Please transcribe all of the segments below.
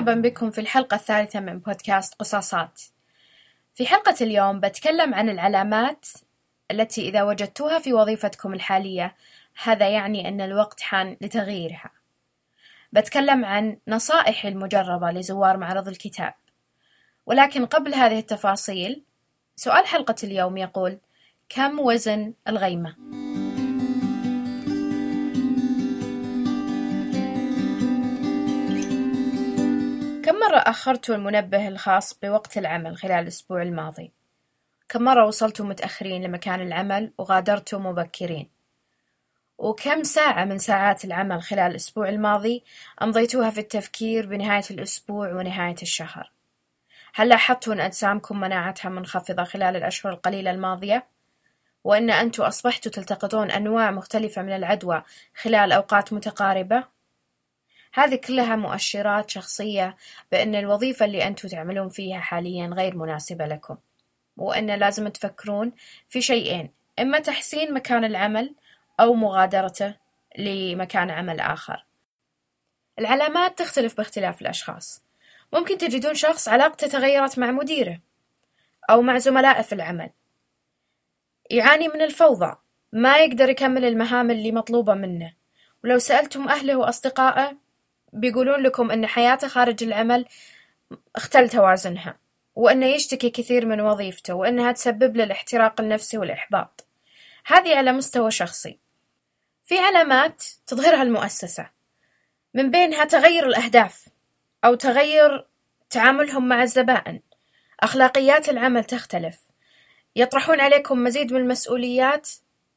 مرحبا بكم في الحلقة الثالثة من بودكاست قصاصات. في حلقة اليوم بتكلم عن العلامات التي إذا وجدتوها في وظيفتكم الحالية هذا يعني أن الوقت حان لتغييرها. بتكلم عن نصائحي المجربة لزوار معرض الكتاب. ولكن قبل هذه التفاصيل سؤال حلقة اليوم يقول: كم وزن الغيمة؟ كم مرة أخرتوا المنبه الخاص بوقت العمل خلال الأسبوع الماضي؟ كم مرة وصلتوا متأخرين لمكان العمل وغادرتوا مبكرين؟ وكم ساعة من ساعات العمل خلال الأسبوع الماضي أمضيتوها في التفكير بنهاية الأسبوع ونهاية الشهر؟ هل لاحظتوا أن أجسامكم مناعتها منخفضة خلال الأشهر القليلة الماضية؟ وأن أنتم أصبحتوا تلتقطون أنواع مختلفة من العدوى خلال أوقات متقاربة؟ هذه كلها مؤشرات شخصية بأن الوظيفة اللي أنتم تعملون فيها حاليا غير مناسبة لكم وأن لازم تفكرون في شيئين إما تحسين مكان العمل أو مغادرته لمكان عمل آخر. العلامات تختلف باختلاف الأشخاص. ممكن تجدون شخص علاقته تغيرت مع مديره أو مع زملائه في العمل. يعاني من الفوضى ما يقدر يكمل المهام اللي مطلوبة منه. ولو سألتم أهله وأصدقائه بيقولون لكم أن حياته خارج العمل اختل توازنها وأنه يشتكي كثير من وظيفته وأنها تسبب له الاحتراق النفسي والإحباط. هذه على مستوى شخصي. في علامات تظهرها المؤسسة. من بينها تغير الأهداف أو تغير تعاملهم مع الزبائن. أخلاقيات العمل تختلف. يطرحون عليكم مزيد من المسؤوليات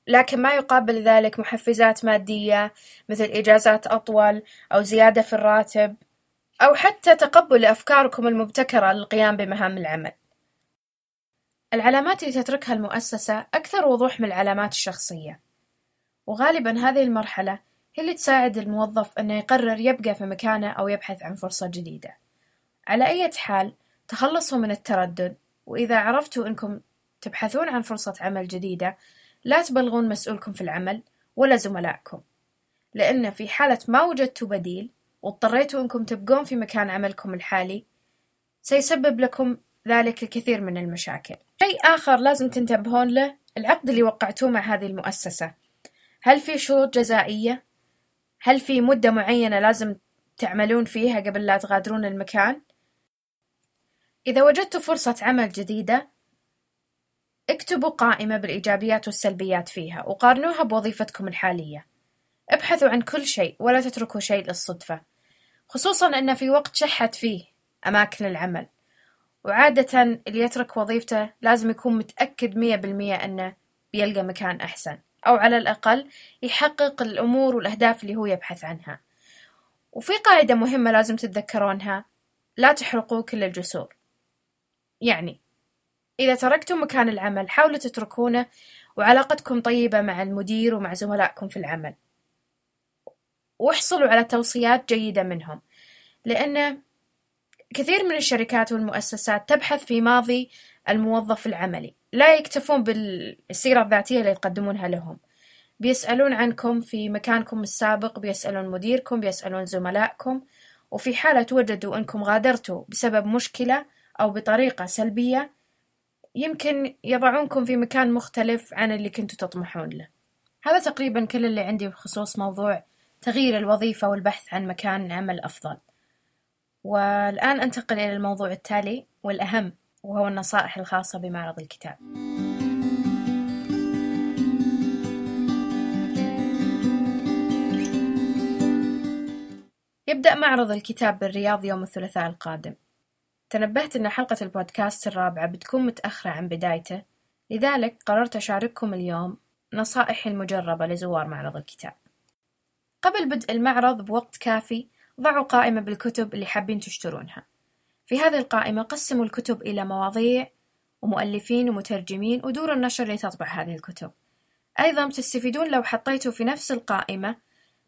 لكن ما يقابل ذلك محفزات مادية مثل إجازات أطول أو زيادة في الراتب أو حتى تقبل أفكاركم المبتكرة للقيام بمهام العمل. العلامات اللي تتركها المؤسسة أكثر وضوح من العلامات الشخصية، وغالبًا هذه المرحلة هي اللي تساعد الموظف أنه يقرر يبقى في مكانه أو يبحث عن فرصة جديدة. على أي حال تخلصوا من التردد، وإذا عرفتوا أنكم تبحثون عن فرصة عمل جديدة لا تبلغون مسؤولكم في العمل ولا زملائكم لأن في حالة ما وجدتوا بديل واضطريتوا أنكم تبقون في مكان عملكم الحالي سيسبب لكم ذلك الكثير من المشاكل شيء آخر لازم تنتبهون له العقد اللي وقعتوه مع هذه المؤسسة هل في شروط جزائية؟ هل في مدة معينة لازم تعملون فيها قبل لا تغادرون المكان؟ إذا وجدتوا فرصة عمل جديدة اكتبوا قائمة بالإيجابيات والسلبيات فيها وقارنوها بوظيفتكم الحالية. ابحثوا عن كل شيء ولا تتركوا شيء للصدفة. خصوصا أن في وقت شحت فيه أماكن العمل. وعادة اللي يترك وظيفته لازم يكون متأكد مية بالمية أنه بيلقى مكان أحسن أو على الأقل يحقق الأمور والأهداف اللي هو يبحث عنها. وفي قاعدة مهمة لازم تتذكرونها لا تحرقوا كل الجسور. يعني إذا تركتم مكان العمل حاولوا تتركونه وعلاقتكم طيبة مع المدير ومع زملائكم في العمل. واحصلوا على توصيات جيدة منهم لأن كثير من الشركات والمؤسسات تبحث في ماضي الموظف العملي. لا يكتفون بالسيرة الذاتية اللي تقدمونها لهم. بيسألون عنكم في مكانكم السابق بيسألون مديركم بيسألون زملائكم وفي حالة وجدوا أنكم غادرتوا بسبب مشكلة أو بطريقة سلبية يمكن يضعونكم في مكان مختلف عن اللي كنتوا تطمحون له. هذا تقريبا كل اللي عندي بخصوص موضوع تغيير الوظيفة والبحث عن مكان عمل أفضل. والآن أنتقل إلى الموضوع التالي والأهم وهو النصائح الخاصة بمعرض الكتاب. يبدأ معرض الكتاب بالرياض يوم الثلاثاء القادم. تنبهت إن حلقة البودكاست الرابعة بتكون متأخرة عن بدايته لذلك قررت أشارككم اليوم نصائحي المجربة لزوار معرض الكتاب. قبل بدء المعرض بوقت كافي ضعوا قائمة بالكتب اللي حابين تشترونها. في هذه القائمة قسموا الكتب إلى مواضيع ومؤلفين ومترجمين ودور النشر اللي تطبع هذه الكتب. أيضا تستفيدون لو حطيتوا في نفس القائمة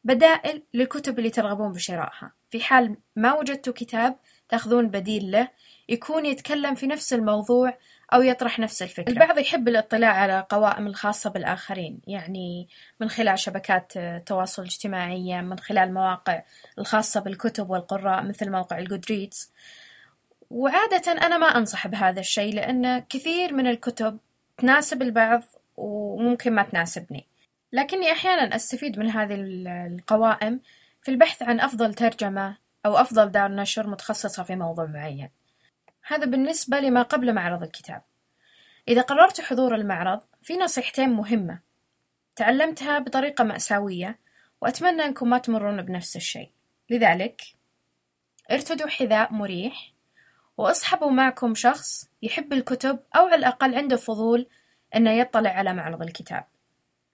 بدائل للكتب اللي ترغبون بشرائها. في حال ما وجدتوا كتاب تأخذون بديل له يكون يتكلم في نفس الموضوع أو يطرح نفس الفكرة. البعض يحب الاطلاع على قوائم الخاصة بالآخرين يعني من خلال شبكات التواصل الاجتماعية من خلال مواقع الخاصة بالكتب والقراء مثل موقع الجودريدز وعادة أنا ما أنصح بهذا الشيء لأن كثير من الكتب تناسب البعض وممكن ما تناسبني. لكني أحيانا أستفيد من هذه القوائم في البحث عن أفضل ترجمة أو أفضل دار نشر متخصصة في موضوع معين. هذا بالنسبة لما قبل معرض الكتاب. إذا قررت حضور المعرض في نصيحتين مهمة. تعلمتها بطريقة مأساوية وأتمنى أنكم ما تمرون بنفس الشيء. لذلك ارتدوا حذاء مريح وأصحبوا معكم شخص يحب الكتب أو على الأقل عنده فضول إنه يطلع على معرض الكتاب.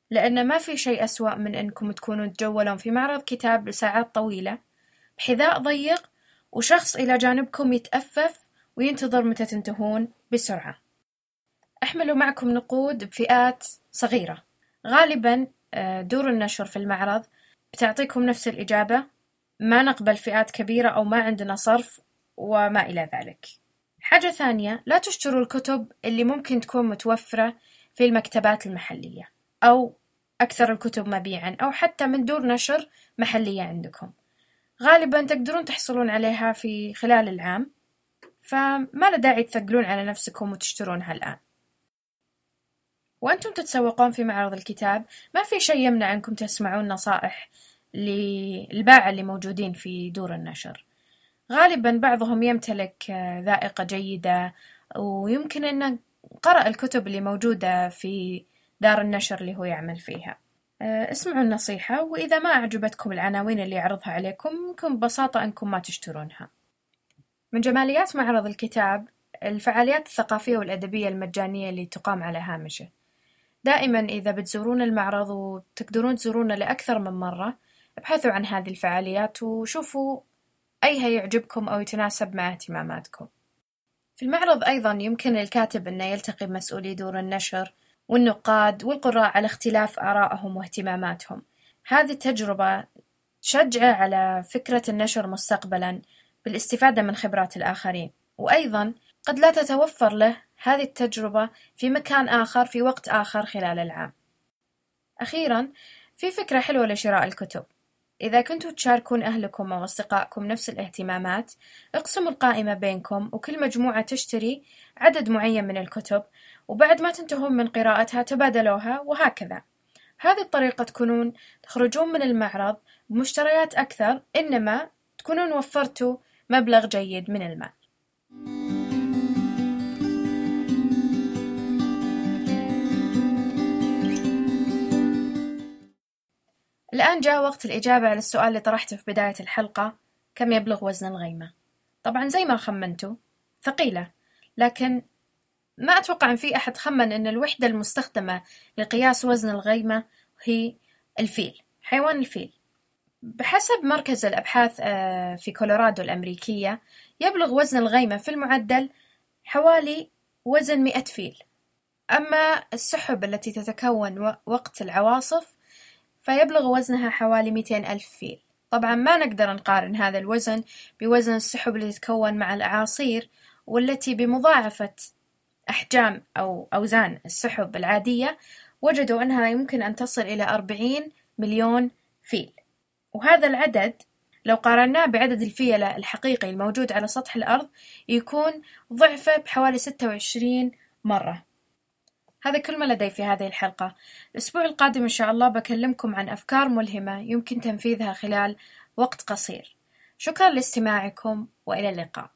لأن ما في شيء أسوأ من إنكم تكونوا تجولون في معرض كتاب لساعات طويلة بحذاء ضيق وشخص إلى جانبكم يتأفف وينتظر متى تنتهون بسرعة. احملوا معكم نقود بفئات صغيرة. غالبا آه، دور النشر في المعرض بتعطيكم نفس الإجابة ما نقبل فئات كبيرة أو ما عندنا صرف وما إلى ذلك. حاجة ثانية لا تشتروا الكتب اللي ممكن تكون متوفرة في المكتبات المحلية أو أكثر الكتب مبيعًا أو حتى من دور نشر محلية عندكم، غالبًا تقدرون تحصلون عليها في خلال العام، فما له داعي تثقلون على نفسكم وتشترونها الآن. وأنتم تتسوقون في معرض الكتاب ما في شيء يمنع أنكم تسمعون نصائح للباعة اللي موجودين في دور النشر. غالبًا بعضهم يمتلك ذائقة جيدة ويمكن أنه قرأ الكتب اللي موجودة في دار النشر اللي هو يعمل فيها اسمعوا النصيحة وإذا ما أعجبتكم العناوين اللي يعرضها عليكم ممكن ببساطة أنكم ما تشترونها. من جماليات معرض الكتاب الفعاليات الثقافية والأدبية المجانية اللي تقام على هامشه. دائما إذا بتزورون المعرض وتقدرون تزورونه لأكثر من مرة ابحثوا عن هذه الفعاليات وشوفوا أيها يعجبكم أو يتناسب مع اهتماماتكم. في المعرض أيضا يمكن للكاتب أنه يلتقي بمسؤولي دور النشر والنقاد والقراء على اختلاف آرائهم واهتماماتهم. هذه التجربة تشجعه على فكرة النشر مستقبلا بالاستفادة من خبرات الآخرين. وأيضا قد لا تتوفر له هذه التجربة في مكان آخر في وقت آخر خلال العام. أخيرا في فكرة حلوة لشراء الكتب. إذا كنتوا تشاركون أهلكم أو أصدقائكم نفس الاهتمامات اقسموا القائمة بينكم وكل مجموعة تشتري عدد معين من الكتب وبعد ما تنتهون من قراءتها تبادلوها وهكذا هذه الطريقة تكونون تخرجون من المعرض بمشتريات أكثر إنما تكونون وفرتوا مبلغ جيد من المال الآن جاء وقت الإجابة على السؤال اللي طرحته في بداية الحلقة كم يبلغ وزن الغيمة؟ طبعا زي ما خمنتوا ثقيلة لكن ما أتوقع أن في أحد خمن أن الوحدة المستخدمة لقياس وزن الغيمة هي الفيل حيوان الفيل. بحسب مركز الأبحاث آه، في كولورادو الأمريكية يبلغ وزن الغيمة في المعدل حوالي وزن مئة فيل. أما السحب التي تتكون وقت العواصف فيبلغ وزنها حوالي مئتين ألف فيل. طبعا ما نقدر نقارن هذا الوزن بوزن السحب التي تتكون مع الأعاصير والتي بمضاعفة أحجام أو أوزان السحب العادية وجدوا أنها يمكن أن تصل إلى أربعين مليون فيل. وهذا العدد لو قارناه بعدد الفيلة الحقيقي الموجود على سطح الأرض يكون ضعفه بحوالي ستة وعشرين مرة. هذا كل ما لدي في هذه الحلقة. الأسبوع القادم إن شاء الله بكلمكم عن أفكار ملهمة يمكن تنفيذها خلال وقت قصير. شكرا لاستماعكم وإلى اللقاء.